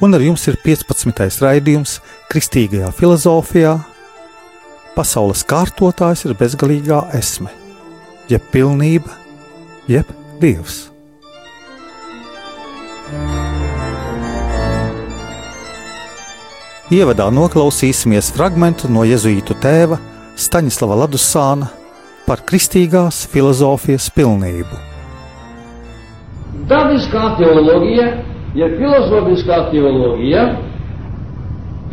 un ar jums ir 15. raidījums Kristīgajā filozofijā. Pasaules kārtotājs ir bezgalīgā esme, jeb pilnība, jeb dievs. Ievadā noklausīsimies fragment no jēzuītu tēva Staņislava Ladusāna par kristīgās filozofijas pilnību. Dabiskā teoloģija ja filozofiskā teoloģija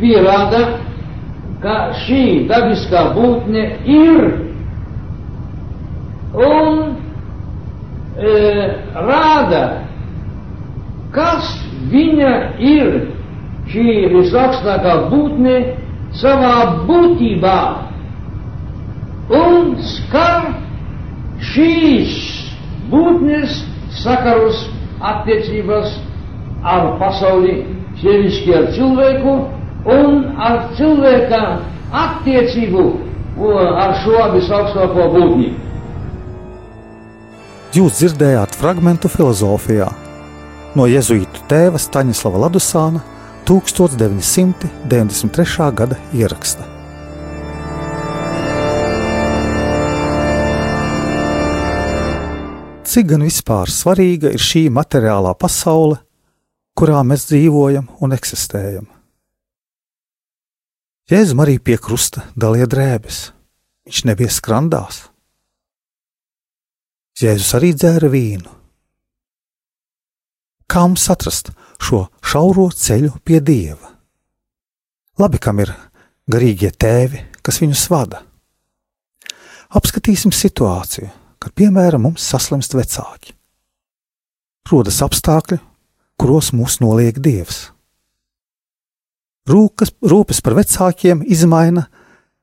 pierāda, ka šī dabiskā būtne ir un e, rāda, kas viņa ir. Šī visaugstākā būtne savā būtībā. Un skar šīs būtnes sakarus attiecības ar pasauli, sevišķi ar cilvēku un ar cilvēka attiecību ar šo visaugstāko būtni. Jūs dzirdējāt fragment filozofijā no jēzuītu tēva Staņislava Ladusāna 1993. gada ieraksta. Cik gan vispār svarīga ir šī materiālā pasaule kurā mēs dzīvojam un eksistējam. Jēzus arī pie krusta dalīja drēbes. Viņš nebija skrandās. Jēzus arī dzēra vīnu. Kā mums atrast šo šauro ceļu pie dieva? Labi, kam ir garīgie tēvi, kas viņus vada. Apskatīsim situāciju, kad piemēram mums saslimst vecāki. Rodas apstākļi, kuros mūs noliek Dievs. Rūkas, rūpes par vecākiem izmaina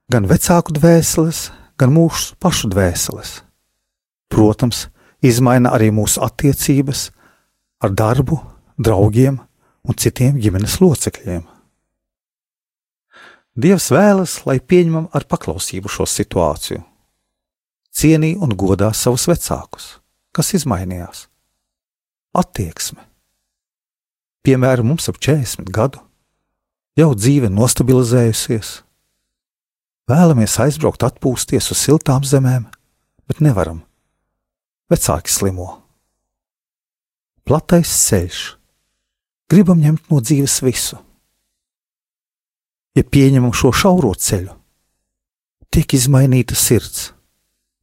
gan vecāku dvēseles, gan mūsu pašu dvēseles. Protams, izmaina arī mūsu attiecības ar darbu, draugiem un citiem ģimenes locekļiem. Dievs vēlas, lai pieņemam ar paklausību šo situāciju, cienī un godā savus vecākus, kas izmainījās. Attieksme Piemēram, mums ap 40 gadu jau dzīve nostabilizējusies. Vēlamies aizbraukt, atpūsties uz siltām zemēm, bet nevaram. Vecāki slimo. Platais ceļš. Gribam ņemt no dzīves visu. Ja pieņemam šo šauro ceļu, tiek izmainīta sirds,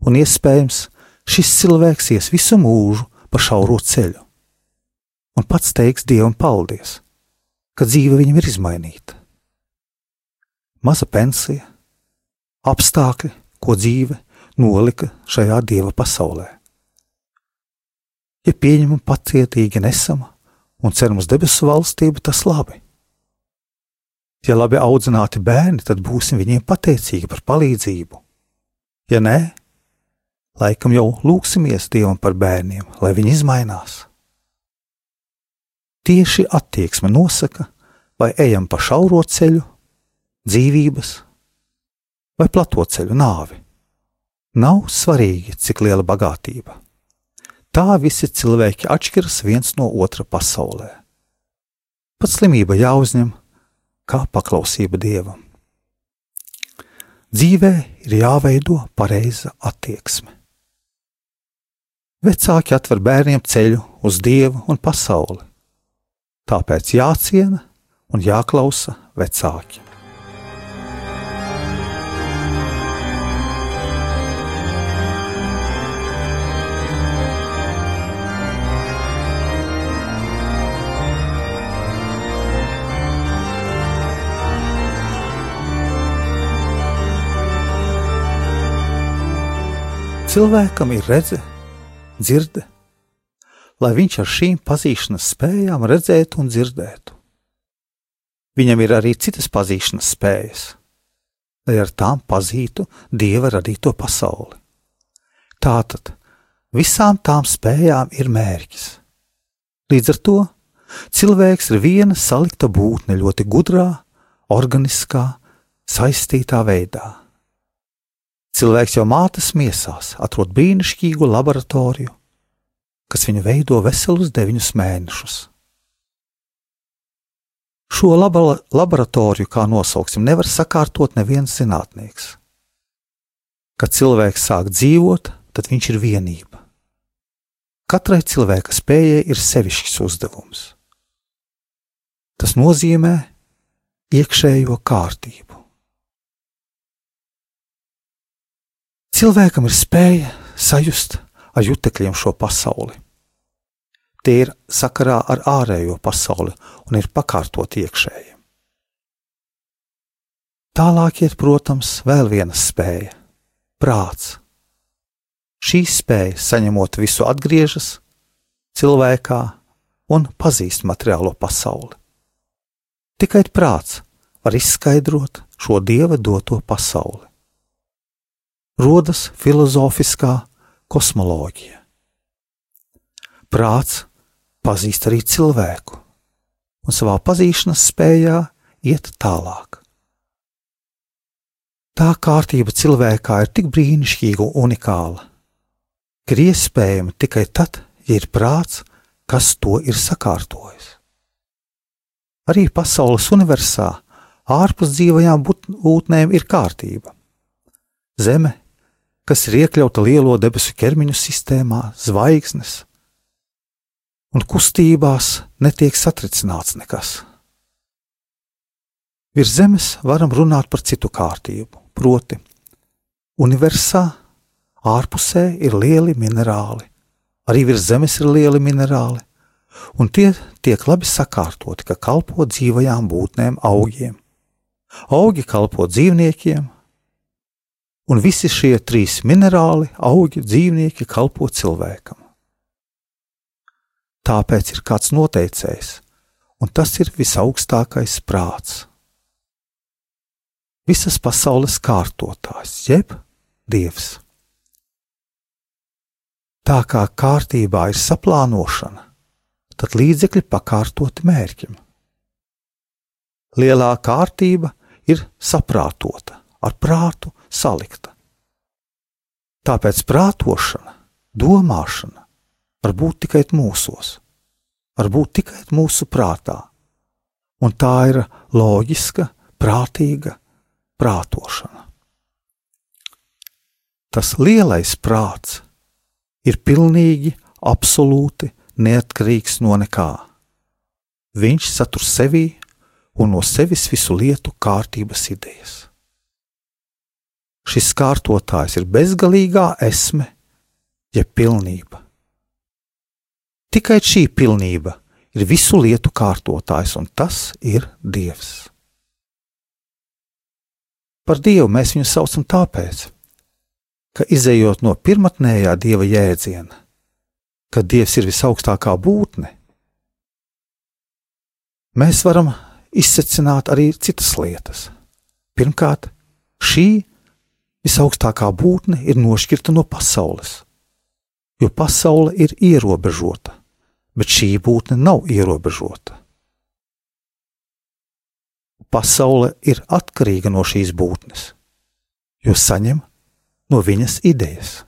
un iespējams šis cilvēks ies visu mūžu pa šauro ceļu un pats teiks Dievam paldies, ka dzīve viņam ir izmainīta. Maza pensija, apstākļi, ko dzīve nolika šajā dieva pasaulē. Ja pieņemam pacietīgi nesama un ceram uz debesu valstību, tas labi. Ja labi audzināti bērni, tad būsim viņiem pateicīgi par palīdzību. Ja nē, laikam jau lūksimies Dievam par bērniem, lai viņi izmainās. Tieši attieksme nosaka, vai ejam pa šauro ceļu, dzīvības, vai plato ceļu nāvi. Nav svarīgi, cik liela bagātība. Tā visi cilvēki atšķiras viens no otra pasaulē. Pat slimība jāuzņem kā paklausība dievam. Dzīvē ir jāveido pareiza attieksme. Vecāki atver bērniem ceļu uz dievu un pasauli Tāpēc jāciena un jāklausa vecāki. Cilvēkam ir redzes, dzirde lai viņš ar šīm pazīšanas spējām redzētu un dzirdētu. Viņam ir arī citas pazīšanas spējas, lai ar tām pazītu dieva radīto pasauli. Tātad visām tām spējām ir mērķis. Līdz ar to cilvēks ir viena salikta būtne ļoti gudrā, organiskā, saistītā veidā. Cilvēks jau mātes miesās atrod brīnišķīgu laboratoriju, kas viņu veido veselus deviņus mēnešus. Šo laba, laboratoriju, kā nosauksim, nevar sakārtot neviens zinātnieks. Kad cilvēks sāk dzīvot, tad viņš ir vienība. Katrai cilvēka spējai ir sevišķs uzdevums. Tas nozīmē iekšējo kārtību. Cilvēkam ir spēja sajust ar jutekļiem šo pasauli. Tie ir sakarā ar ārējo pasauli un ir pakārtoti iekšēji. Tālāk ir, protams, vēl viena spēja - prāts. Šī spēja, saņemot visu, atgriežas cilvēkā un pazīst materiālo pasauli. Tikai prāts var izskaidrot šo dieva doto pasauli. Rodas filozofiskā kosmoloģija. Prāts pazīst arī cilvēku, un savā pazīšanas spējā iet tālāk. Tā kārtība cilvēkā ir tik brīnišķīga un unikāla, ka ir iespējama tikai tad, ja ir prāts, kas to ir sakārtojis. Arī pasaules universā ārpus dzīvajām būtnēm ir kārtība. Zeme, kas ir iekļauta lielo debesu ķermeņu sistēmā, zvaigznes, un kustībās netiek satricināts nekas. Virs zemes varam runāt par citu kārtību, proti, universā ārpusē ir lieli minerāli, arī virs zemes ir lieli minerāli, un tie tiek labi sakārtoti, ka kalpo dzīvajām būtnēm augiem. Augi kalpo dzīvniekiem, un visi šie trīs minerāli, augi, dzīvnieki kalpo cilvēkam. Tāpēc ir kāds noteicējs, un tas ir visaugstākais prāts. Visas pasaules kārtotājs, jeb dievs. Tā kā kārtībā ir saplānošana, tad līdzekļi pakārtoti mērķim. Lielā kārtība ir saprātota, ar prātu salikta. Tāpēc prātošana, domāšana var būt tikai mūsos, var būt tikai mūsu prātā, un tā ir loģiska, prātīga prātošana. Tas lielais prāts ir pilnīgi, absolūti neatkarīgs no nekā. Viņš satur sevī un no sevis visu lietu kārtības idejas. Šis kārtotājs ir bezgalīgā esme, jeb pilnība. Tikai šī pilnība ir visu lietu kārtotājs, un tas ir Dievs. Par Dievu mēs viņu saucam tāpēc, ka izējot no pirmotnējā Dieva jēdziena, ka Dievs ir visaugstākā būtne, mēs varam izsecināt arī citas lietas. Pirmkārt, šī visaugstākā būtne ir nošķirta no pasaules, jo pasaule ir ierobežota bet šī būtne nav ierobežota. Pasaule ir atkarīga no šīs būtnes, jo saņem no viņas idejas.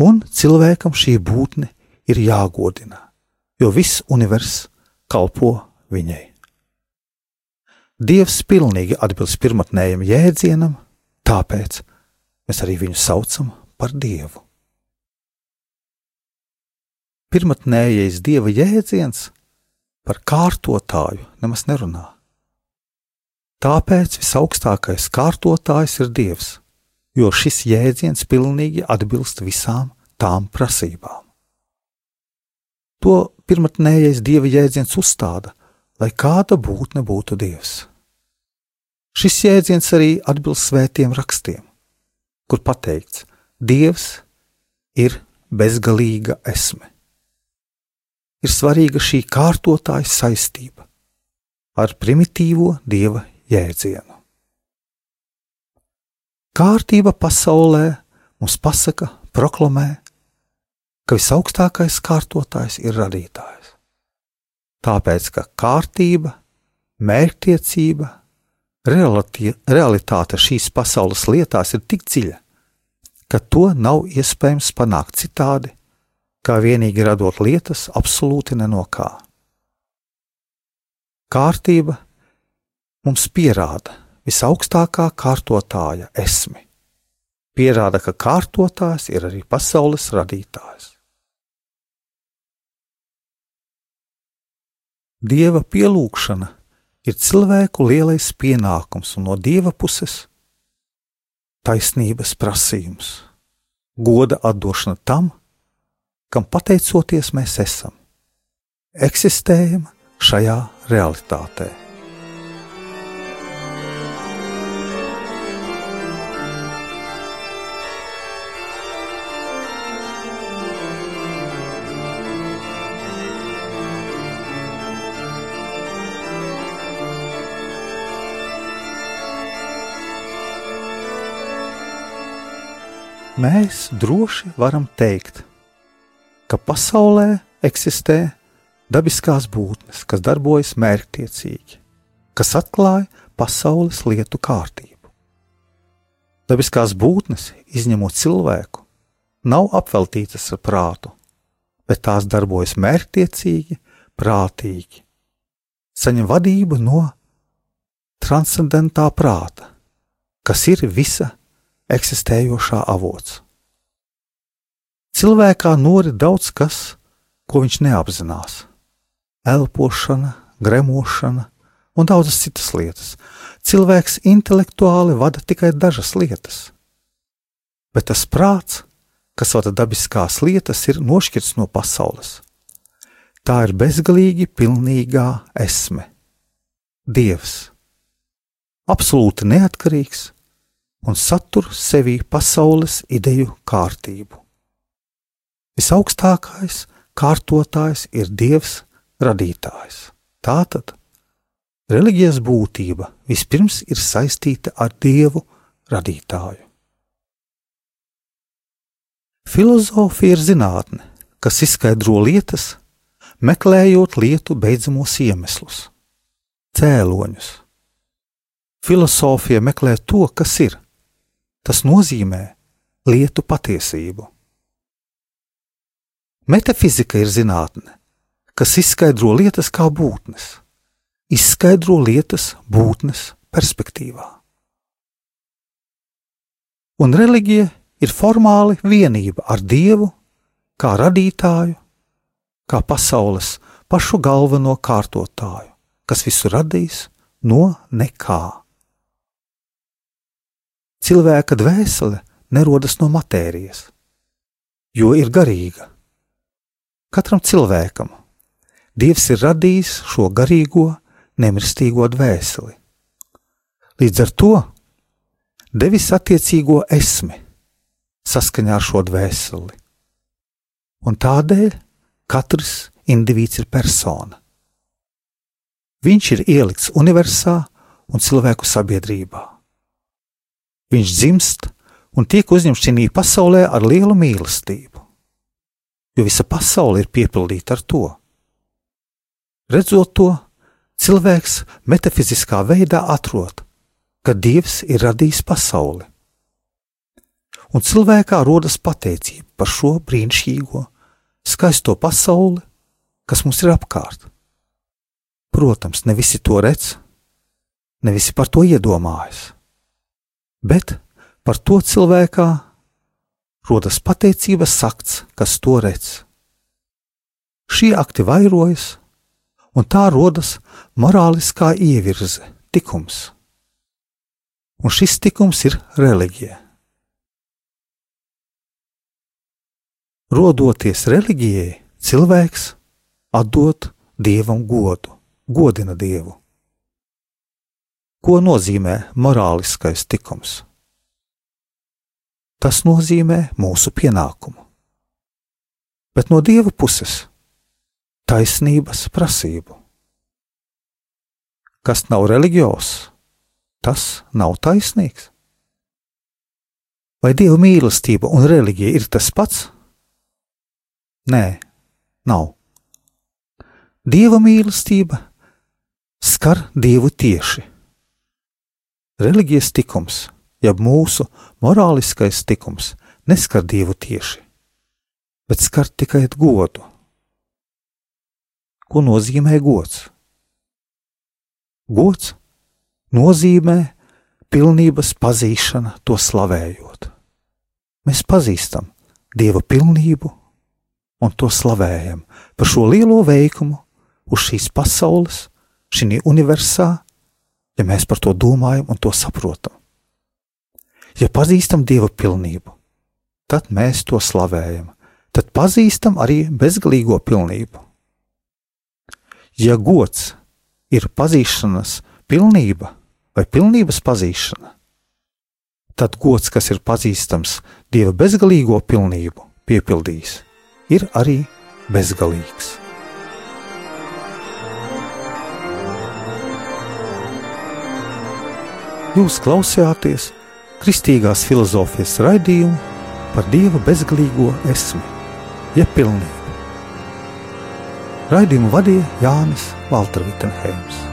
Un cilvēkam šī būtne ir jāgodina, jo viss universums kalpo viņai. Dievs pilnīgi atbilst pirmotnējam jēdzienam, tāpēc mēs arī viņu saucam par Dievu pirmotnējais dieva jēdziens par kārtotāju nemaz nerunā. Tāpēc visaugstākais kārtotājs ir dievs, jo šis jēdziens pilnīgi atbilst visām tām prasībām. To pirmotnējais dieva jēdziens uzstāda, lai kāda būtne būtu dievs. Šis jēdziens arī atbilst svētiem rakstiem, kur pateikts, Dievs ir bezgalīga esme ir svarīga šī kārtotāja saistība, ar primitīvo dieva jēdzienu. Kārtība pasaulē mums pasaka, proklamē, ka visaugstākais kārtotājs ir radītājs. Tāpēc, ka kārtība, mērķtiecība, realitāte šīs pasaules lietās ir tik dziļa, ka to nav iespējams panākt citādi, kā vienīgi radot lietas absolūti no kā. Kārtība mums pierāda visaugstākā kārtotāja esmi. Pierāda, ka kārtotājs ir arī pasaules radītājs. Dieva pielūgšana ir cilvēku lielais pienākums un no dieva puses taisnības prasījums, goda atdošana tam, kam pateicoties mēs esam, eksistējam šajā realitātē. Mēs droši varam teikt, ka pasaulē eksistē dabiskās būtnes, kas darbojas mērķtiecīgi, kas atklāja pasaules lietu kārtību. Dabiskās būtnes, izņemot cilvēku, nav apveltītas ar prātu, bet tās darbojas mērķtiecīgi, prātīgi, saņem vadību no transcendentā prāta, kas ir visa eksistējošā avots. Cilvēkā nori daudz kas, ko viņš neapzinās - elpošana, gremošana un daudzas citas lietas. Cilvēks intelektuāli vada tikai dažas lietas, bet tas prāts, kas vada dabiskās lietas, ir nošķirts no pasaules. Tā ir bezgalīgi pilnīgā esme, Dievs, absolūti neatkarīgs un satur sevī pasaules ideju kārtību. Visaugstākais kārtotājs ir Dievs radītājs. Tātad reliģijas būtība vispirms ir saistīta ar Dievu radītāju. Filozofija ir zinātne, kas izskaidro lietas, meklējot lietu beidzamos iemeslus, cēloņus. Filozofija meklē to, kas ir, Tas nozīmē lietu patiesību. Metafizika ir zinātne, kas izskaidro lietas kā būtnes, izskaidro lietas būtnes perspektīvā. Un reliģija ir formāli vienība ar Dievu, kā radītāju, kā pasaules pašu galveno kārtotāju, kas visu radīs no nekā. Cilvēka dvēsele nerodas no matērijas, jo ir garīga. Katram cilvēkam Dievs ir radījis šo garīgo, nemirstīgo dvēseli. Līdz ar to devis attiecīgo esmi saskaņā ar šo dvēseli. Un tādēļ katrs indivīds ir persona. Viņš ir ielikts universā un cilvēku sabiedrībā. Viņš dzimst un tiek uzņemts šajā pasaulē ar lielu mīlestību, jo visa pasaule ir piepildīta ar to. Redzot to, cilvēks metafiziskā veidā atrod, ka Dievs ir radījis pasauli. Un cilvēkā rodas pateicība par šo brīnišķīgo, skaisto pasauli, kas mums ir apkārt. Protams, ne visi to redz, ne visi par to iedomājas bet par to cilvēkā rodas pateicības sakts, kas to redz. Šie akti vairojas, un tā rodas morāliskā ievirze, tikums. Un šis tikums ir reliģija. Rodoties reliģijai, cilvēks atdod dievam godu, godina dievu. Ko nozīmē morāliskais tikums? Tas nozīmē mūsu pienākumu. Bet no dieva puses - taisnības prasību. kas nav reliģios, tas nav taisnīgs. Vai dieva mīlestība un reliģija ir tas pats? Nē, nav. Dieva mīlestība skar dievu tieši. Reliģijas tikums, jeb mūsu morāliskais tikums, neskar dievu tieši, bet skar tikai godu. Ko nozīmē gods? Gods nozīmē pilnības pazīšana, to slavējot. Mēs pazīstam Dieva pilnību un to slavējam par šo lielo veikumu uz šīs pasaules, šī universā, ja mēs par to domājam un to saprotam. Ja pazīstam Dieva pilnību, tad mēs to slavējam, tad pazīstam arī bezgalīgo pilnību. Ja gods ir pazīšanas pilnība, vai pilnības pazīšana, tad gods, kas ir pazīstams Dieva bezgalīgo pilnību, piepildījis, ir arī bezgalīgs. Jūs klausījāties kristīgās filozofijas raidījumu par Dieva bezgalīgo esmi, jeb pilnību. Raidījumu vadīja Jānis Valtra Vitsenheims.